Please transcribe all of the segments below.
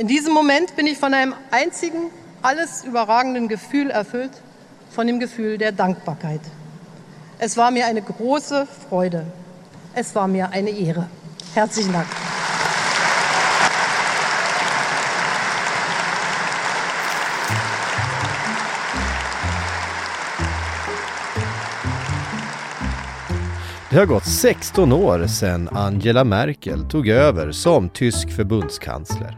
In diesem Moment bin ich von einem einzigen, alles überragenden Gefühl erfüllt, von dem Gefühl der Dankbarkeit. Es war mir eine große Freude. Es war mir eine Ehre. Herzlichen Dank. Det har gått 16 år sedan Angela Merkel tog över som tysk förbundskansler.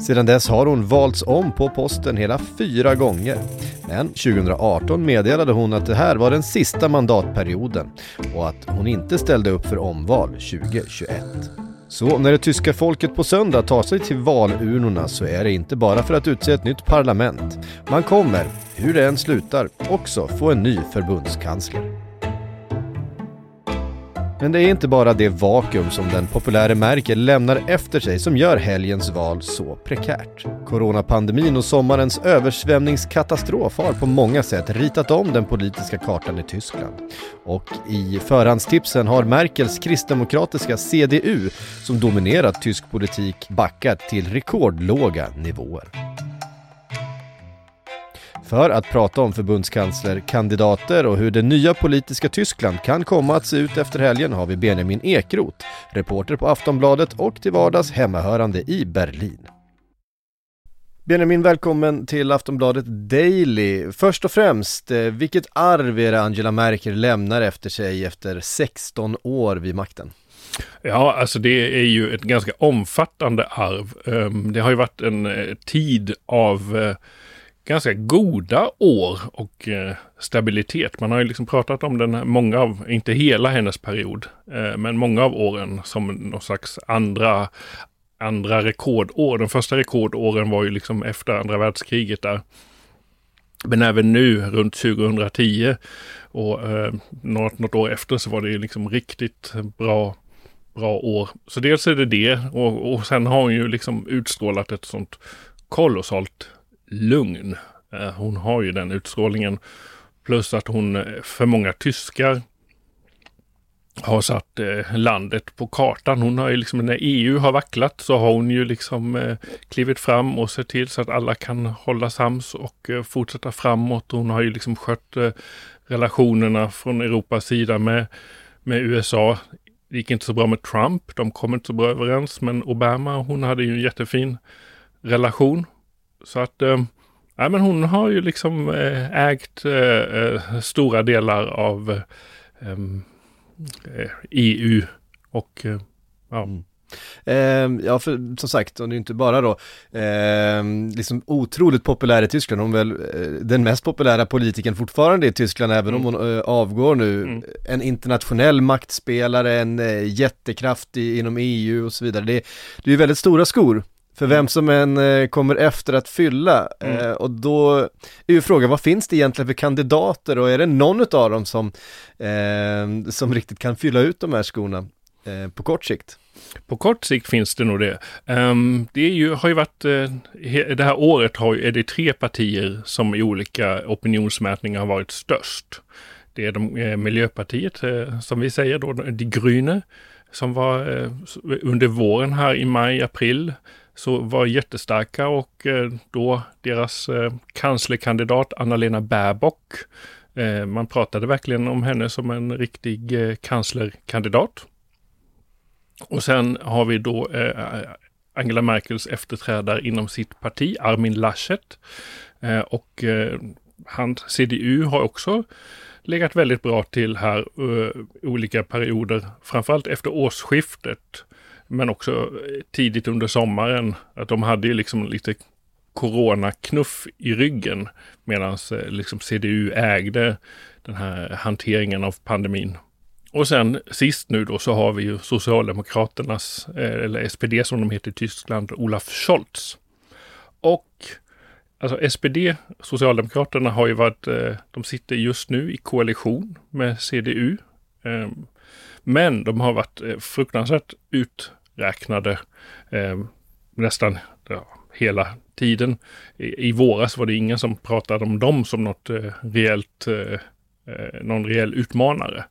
Sedan dess har hon valts om på posten hela fyra gånger. Men 2018 meddelade hon att det här var den sista mandatperioden och att hon inte ställde upp för omval 2021. Så när det tyska folket på söndag tar sig till valurnorna så är det inte bara för att utse ett nytt parlament. Man kommer, hur det än slutar, också få en ny förbundskansler. Men det är inte bara det vakuum som den populära Merkel lämnar efter sig som gör helgens val så prekärt. Coronapandemin och sommarens översvämningskatastrof har på många sätt ritat om den politiska kartan i Tyskland. Och i förhandstipsen har Merkels kristdemokratiska CDU, som dominerat tysk politik, backat till rekordlåga nivåer. För att prata om förbundskanslerkandidater och hur det nya politiska Tyskland kan komma att se ut efter helgen har vi Benjamin Ekroth, reporter på Aftonbladet och till vardags hemmahörande i Berlin. Benjamin, välkommen till Aftonbladet Daily. Först och främst, eh, vilket arv är det Angela Merkel lämnar efter sig efter 16 år vid makten? Ja, alltså det är ju ett ganska omfattande arv. Ehm, det har ju varit en eh, tid av eh, ganska goda år och eh, stabilitet. Man har ju liksom pratat om den, många av, inte hela hennes period, eh, men många av åren som någon slags andra, andra rekordår. De första rekordåren var ju liksom efter andra världskriget där. Men även nu runt 2010 och eh, något, något år efter så var det ju liksom riktigt bra bra år. Så dels är det det och, och sen har hon ju liksom utstrålat ett sånt kolossalt lugn. Eh, hon har ju den utstrålningen. Plus att hon eh, för många tyskar har satt eh, landet på kartan. Hon har ju liksom, när EU har vacklat så har hon ju liksom klivit fram och sett till så att alla kan hålla sams och fortsätta framåt. Hon har ju liksom skött relationerna från Europas sida med, med USA. Det gick inte så bra med Trump. De kom inte så bra överens. Men Obama, hon hade ju en jättefin relation så att, äh, men hon har ju liksom äh, ägt äh, stora delar av EU e och ja. Mm. Eh, ja, för som sagt, hon är ju inte bara då eh, liksom otroligt populär i Tyskland. Hon är väl eh, den mest populära politikern fortfarande i Tyskland, även mm. om hon eh, avgår nu. Mm. En internationell maktspelare, en eh, jättekraft i, inom EU och så vidare. Det, det är ju väldigt stora skor för vem som än eh, kommer efter att fylla. Mm. Eh, och då är ju frågan, vad finns det egentligen för kandidater och är det någon av dem som, eh, som riktigt kan fylla ut de här skorna eh, på kort sikt? På kort sikt finns det nog det. Um, det ju, har ju varit, uh, det här året har, är det tre partier som i olika opinionsmätningar har varit störst. Det är de, eh, Miljöpartiet, eh, som vi säger då, De Grüne, som var eh, under våren här i maj, april, så var jättestarka och eh, då deras eh, kanslerkandidat Anna-Lena Baerbock, eh, man pratade verkligen om henne som en riktig eh, kanslerkandidat. Och sen har vi då eh, Angela Merkels efterträdare inom sitt parti, Armin Laschet. Eh, och han, CDU har också legat väldigt bra till här olika perioder, framförallt efter årsskiftet men också tidigt under sommaren. Att de hade ju liksom lite coronaknuff i ryggen medan eh, liksom CDU ägde den här hanteringen av pandemin. Och sen sist nu då så har vi ju Socialdemokraternas, eh, eller SPD som de heter i Tyskland, Olaf Scholz. Och alltså SPD, Socialdemokraterna har ju varit, eh, de sitter just nu i koalition med CDU. Ehm, men de har varit fruktansvärt ut räknade eh, nästan ja, hela tiden. I, I våras var det ingen som pratade om dem som något eh, reellt, eh, eh, någon rejäl utmanare.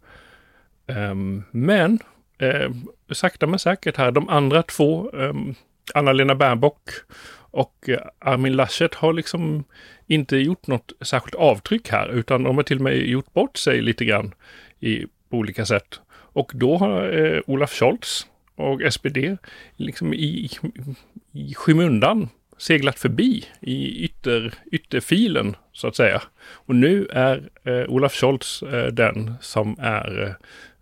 Ehm, men eh, sakta men säkert här, de andra två ehm, Anna-Lena Bernbock och eh, Armin Laschet har liksom inte gjort något särskilt avtryck här, utan de har till och med gjort bort sig lite grann i, på olika sätt. Och då har eh, Olaf Scholz och SPD liksom i, i skymundan seglat förbi i ytter, ytterfilen så att säga. Och nu är eh, Olaf Scholz eh, den som är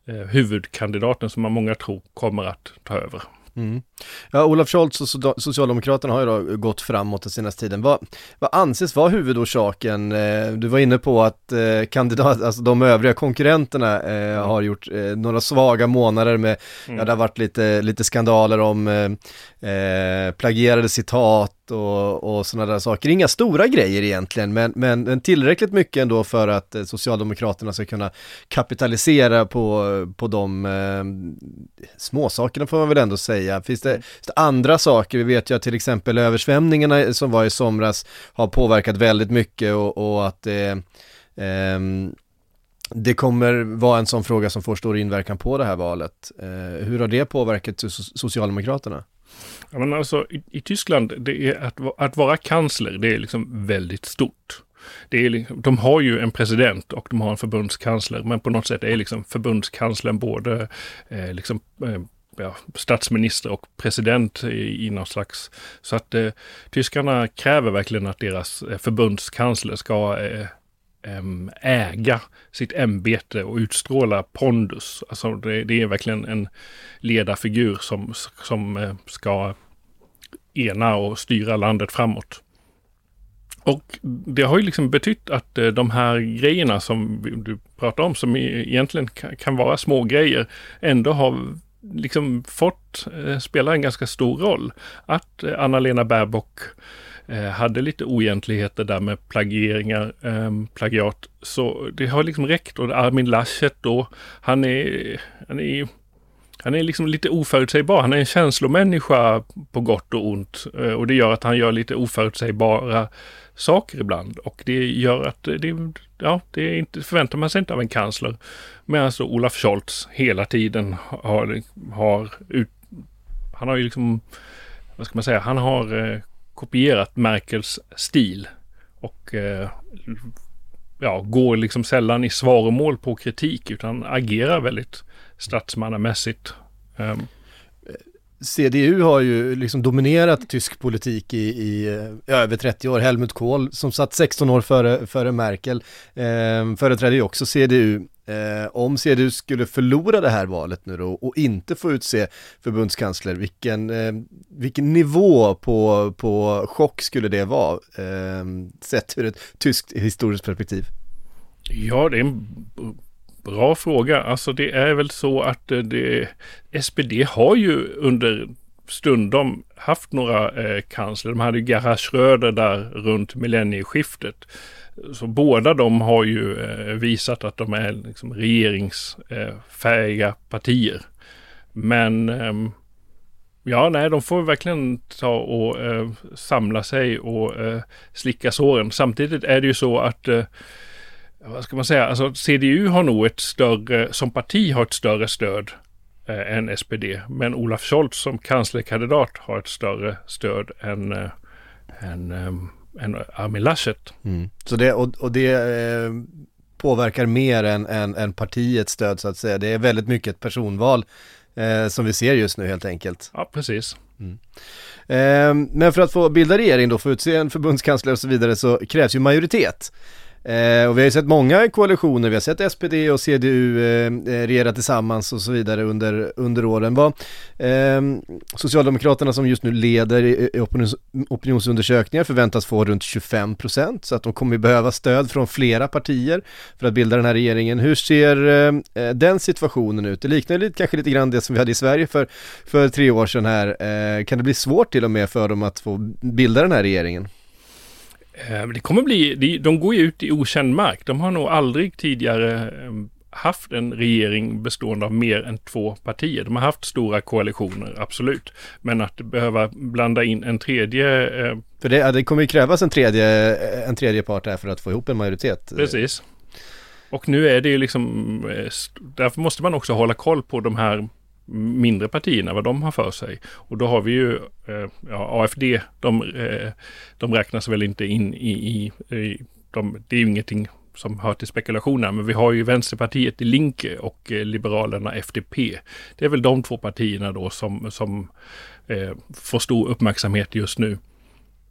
eh, eh huvudkandidaten som många tror kommer att ta över. Mm. Ja, Olaf Scholz och Socialdemokraterna har ju då gått framåt den senaste tiden. Vad, vad anses vara huvudorsaken? Eh, du var inne på att eh, kandidat, alltså de övriga konkurrenterna eh, har gjort några svaga månader med, mm. ja det har varit lite, lite skandaler om eh, plagierade citat och, och sådana där saker. Inga stora grejer egentligen, men, men tillräckligt mycket ändå för att eh, Socialdemokraterna ska kunna kapitalisera på, på de eh, småsakerna får man väl ändå säga. Finns det, finns det andra saker? Vi vet ju att till exempel översvämningarna som var i somras har påverkat väldigt mycket och, och att det eh, ehm, det kommer vara en sån fråga som får stor inverkan på det här valet. Eh, hur har det påverkat Socialdemokraterna? Ja, men alltså, i, i Tyskland, det är att, att vara kansler, det är liksom väldigt stort. Det är, liksom, de har ju en president och de har en förbundskansler, men på något sätt är liksom förbundskanslern både eh, liksom, eh, ja, statsminister och president i, i någon slags... Så att eh, tyskarna kräver verkligen att deras eh, förbundskansler ska eh, äga sitt ämbete och utstråla pondus. Alltså det, det, är verkligen en ledarfigur som, som eh, ska ena och styra landet framåt. Och det har ju liksom betytt att eh, de här grejerna som du pratar om, som e, egentligen kan vara små grejer, ändå har liksom fått eh, spela en ganska stor roll. Att Anna-Lena Baerbock Eh, hade lite oegentligheter där med plagieringar, eh, plagiat. Så det har liksom räckt och Armin Laschet då, han är, han är han är liksom lite oförutsägbar. Han är en känslomänniska på gott och ont. Eh, och det gör att han gör lite oförutsägbara saker ibland. Och det gör att det, ja, det är inte, förväntar man sig inte av en kansler. Medan alltså Olaf Scholz hela tiden har, har ut, han har ju liksom, vad ska man säga, han har eh, kopierat Merkels stil och eh, ja, går liksom sällan i svaromål på kritik utan agerar väldigt statsmannamässigt. Ehm. Um, CDU har ju liksom dominerat tysk politik i, i i, över 30 år. Helmut Kohl som satt 16 år före, före Merkel eh, företrädde ju också CDU Eh, om CDU skulle förlora det här valet nu då och inte få utse förbundskansler, vilken, eh, vilken nivå på, på chock skulle det vara eh, sett ur ett tyskt historiskt perspektiv? Ja, det är en bra fråga. Alltså det är väl så att eh, det, SPD har ju under stundom haft några eh, kansler. De hade ju Gerhard Schröder där runt millennieskiftet. Så båda de har ju eh, visat att de är liksom regeringsfähiga partier. Men ehm, ja, nej, de får verkligen ta och eh, samla sig och eh, slicka såren. Samtidigt är det ju så att eh, vad ska man säga, alltså CDU har nog ett större, som parti har ett större stöd eh, än SPD. Men Olaf Scholz som kanslerkandidat har ett större stöd än, eh, än eh, än Armin Laschet. Mm. Så det, och, och det eh, påverkar mer än, än, än partiets stöd så att säga. Det är väldigt mycket ett personval eh, som vi ser just nu helt enkelt. Ja, precis. Mm. Eh, men för att få bilda regering då, få utse en förbundskansler och så vidare så krävs ju majoritet. Eh, och vi har ju sett många koalitioner, vi har sett SPD och CDU eh, eh, regera tillsammans och så vidare under, under åren. Vad, eh, Socialdemokraterna som just nu leder i, i opinions, opinionsundersökningar förväntas få runt 25 procent så att de kommer behöva stöd från flera partier för att bilda den här regeringen. Hur ser eh, eh den situationen ut? Det liknar lite, kanske lite grann det som vi hade i Sverige för, för tre år sedan här. Eh, kan det bli svårt till och med för dem att få bilda den här regeringen? Eh, det kommer bli, de går ju ut i okänd mark. De har nog aldrig tidigare eh, haft en regering bestående av mer än två partier. De har haft stora koalitioner, absolut. Men att behöva blanda in en tredje... Eh, för det, det kommer ju krävas en tredje, en tredje part här för att få ihop en majoritet. Precis. Och nu är det ju liksom, därför måste man också hålla koll på de här mindre partierna, vad de har för sig. Och då har vi ju eh, ja, AFD, de, eh, de räknas väl inte in i, i, i de, det är ju ingenting som hör till spekulationerna, men vi har ju Vänsterpartiet i Linke och eh, Liberalerna FDP. Det är väl de två partierna då som, som eh, får stor uppmärksamhet just nu.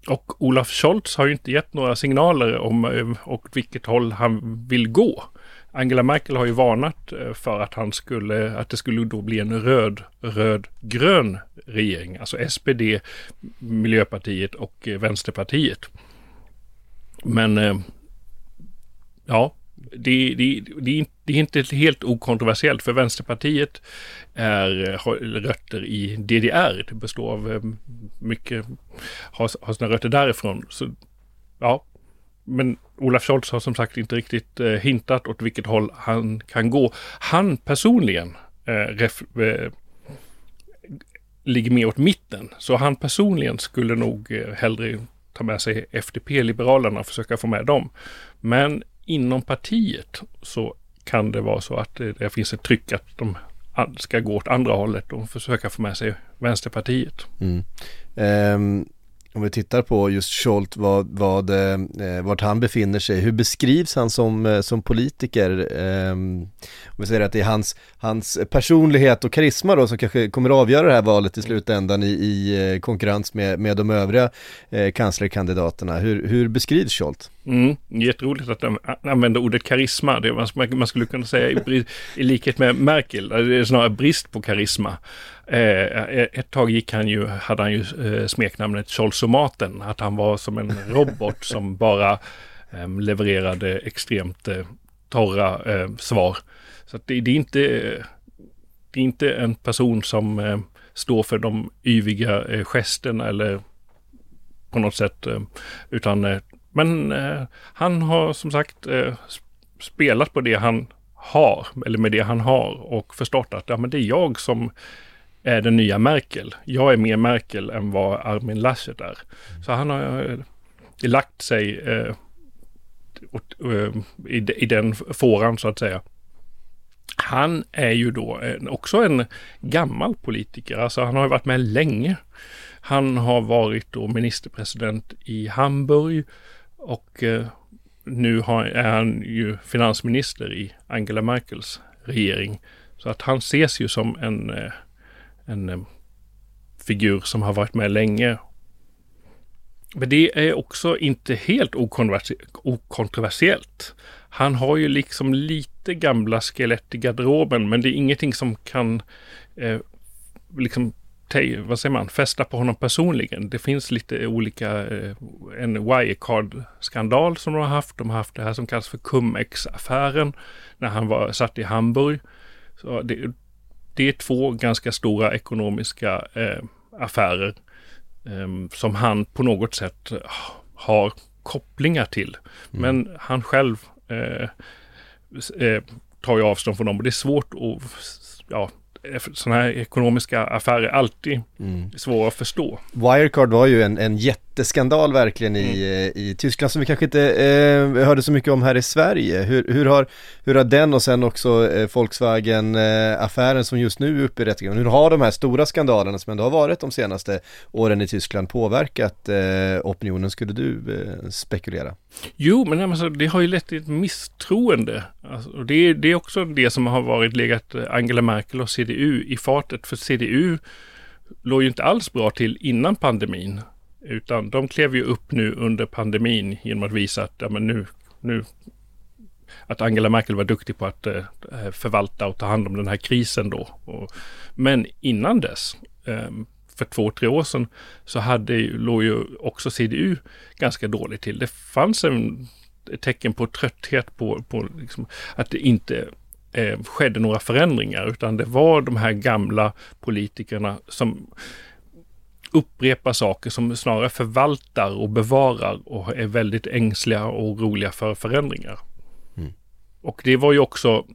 Och Olaf Scholz har ju inte gett några signaler om eh, åt vilket håll han vill gå. Angela Merkel har ju varnat eh, för att, han skulle, att det skulle då bli en röd, röd, grön regering. Alltså SPD, Miljöpartiet och eh, Vänsterpartiet. Men eh, ja, det, det, det, det, är inte helt okontroversiellt för Vänsterpartiet är, har rötter i DDR. Det består av mycket, har, har sina rötter därifrån. Så ja, men Olaf Scholz har som sagt inte riktigt eh, hintat åt vilket håll han kan gå. Han personligen eh, ref, eh, ligger mer åt mitten. Så han personligen skulle nog eh, hellre ta med sig FDP, Liberalerna, och försöka få med dem. Men inom partiet så kan det vara så att det, det finns ett tryck att de ska gå åt andra hållet och försöka få med sig Vänsterpartiet. Mm. Um, om vi tittar på just Scholz, vad, vad, eh, eh, vart han befinner sig, hur beskrivs han som, eh, som politiker? Eh, om vi säger att det är hans, hans personlighet och karisma då som kanske kommer att avgöra det här valet i slutändan i, i eh, konkurrens med, med de övriga eh, kanslerkandidaterna. Hur, hur beskrivs Scholz? Mm, jätteroligt att de använder ordet karisma. Det man, man skulle kunna säga i, i likhet med Merkel, det är snarare brist på karisma. Eh, ett tag gick han ju, hade han ju eh, smeknamnet Scholzomaten, att han var som en robot som bara eh, levererade extremt eh, torra eh, svar. Så det, det, är inte, det är inte en person som eh, står för de yviga eh, gesterna eller på något sätt, eh, utan men han har som sagt spelat på det han har, eller med det han har och förstått att ja, men det är jag som är den nya Merkel. Jag är mer Merkel än vad Armin Laschet är. Så han har eh, lagt sig eh, eh, i, i den fåran så att säga. Han är ju då en, också en gammal politiker, alltså han har varit med länge. Han har varit då ministerpresident i Hamburg och eh, nu har, är han ju finansminister i Angela Merkels regering. Så att han ses ju som en eh, en eh, figur som har varit med länge. Men det är också inte helt okontroversiellt. Han har ju liksom lite gamla skelett i garderoben, men det är ingenting som kan eh, liksom vad säger man, fästa på honom personligen. Det finns lite olika, eh, en Wirecard-skandal som de har haft. De har haft det här som kallas för Cum-Ex-affären när han var satt i Hamburg. Så det, det är två ganska stora ekonomiska eh, affärer eh, som han på något sätt har kopplingar till. Mm. Men han själv eh, eh tar ju avstånd från dem och det är svårt att ja, sådana här ekonomiska affärer är alltid mm. svåra att förstå. Wirecard var ju en, en jätteskandal verkligen i, mm. i Tyskland som vi kanske inte eh, hörde så mycket om här i Sverige. Hur, hur, har, hur har den och sen också eh, Volkswagen-affären eh, som just nu är uppe i rättegången, hur har de här stora skandalerna som ändå har varit de senaste åren i Tyskland påverkat eh, opinionen, skulle du eh, spekulera? Jo, men alltså, det har ju lett till ett misstroende. Alltså, och det, det är också det som har varit legat Angela Merkel och CDU i fartet. För CDU låg ju inte alls bra till innan pandemin. Utan de klev ju upp nu under pandemin genom att visa att ja, men nu, nu att Angela Merkel var duktig på att eh, eh förvalta och ta hand om den här krisen då. Och, men innan dess, eh, för två, tre år sedan, så hade, låg ju också CDU ganska dåligt till. Det fanns en tecken på trötthet på, på liksom, att det inte eh, skedde några förändringar, utan det var de här gamla politikerna som upprepar saker som snarare förvaltar och bevarar och är väldigt ängsliga och oroliga för förändringar. Mm. Och det var ju också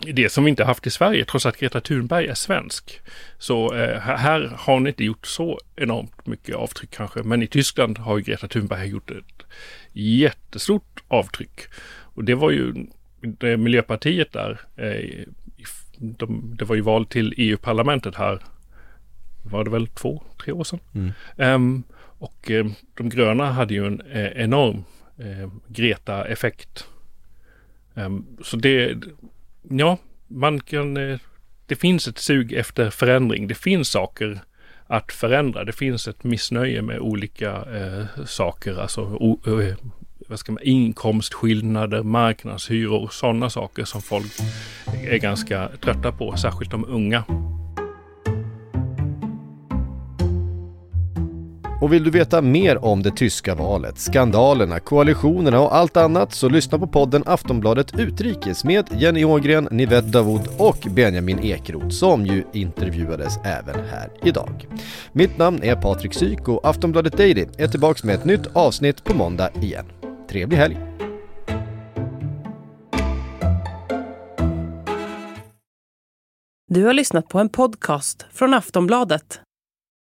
det som vi inte haft i Sverige, trots att Greta Thunberg är svensk. Så eh, här har hon inte gjort så enormt mycket avtryck kanske, men i Tyskland har ju Greta Thunberg gjort ett jättestort avtryck. Och det var ju det Miljöpartiet där, eh, de, det var ju val till EU-parlamentet här, var det väl två, tre år sedan. Mm. Um, och uh, de gröna hade ju en uh, enorm uh, Greta-effekt. Um, så det, ja, man kan, det finns ett sug efter förändring. Det finns saker att förändra. Det finns ett missnöje med olika eh, saker, alltså o, eh, vad ska man, inkomstskillnader, marknadshyror, sådana saker som folk är ganska trötta på, särskilt de unga. Och vill du veta mer om det tyska valet, skandalerna, koalitionerna och allt annat så lyssna på podden Aftonbladet Utrikes med Jenny Ågren, Nivette Davud och Benjamin Ekroth som ju intervjuades även här idag. Mitt namn är Patrik Syk och Aftonbladet Daily är tillbaks med ett nytt avsnitt på måndag igen. Trevlig helg! Du har lyssnat på en podcast från Aftonbladet.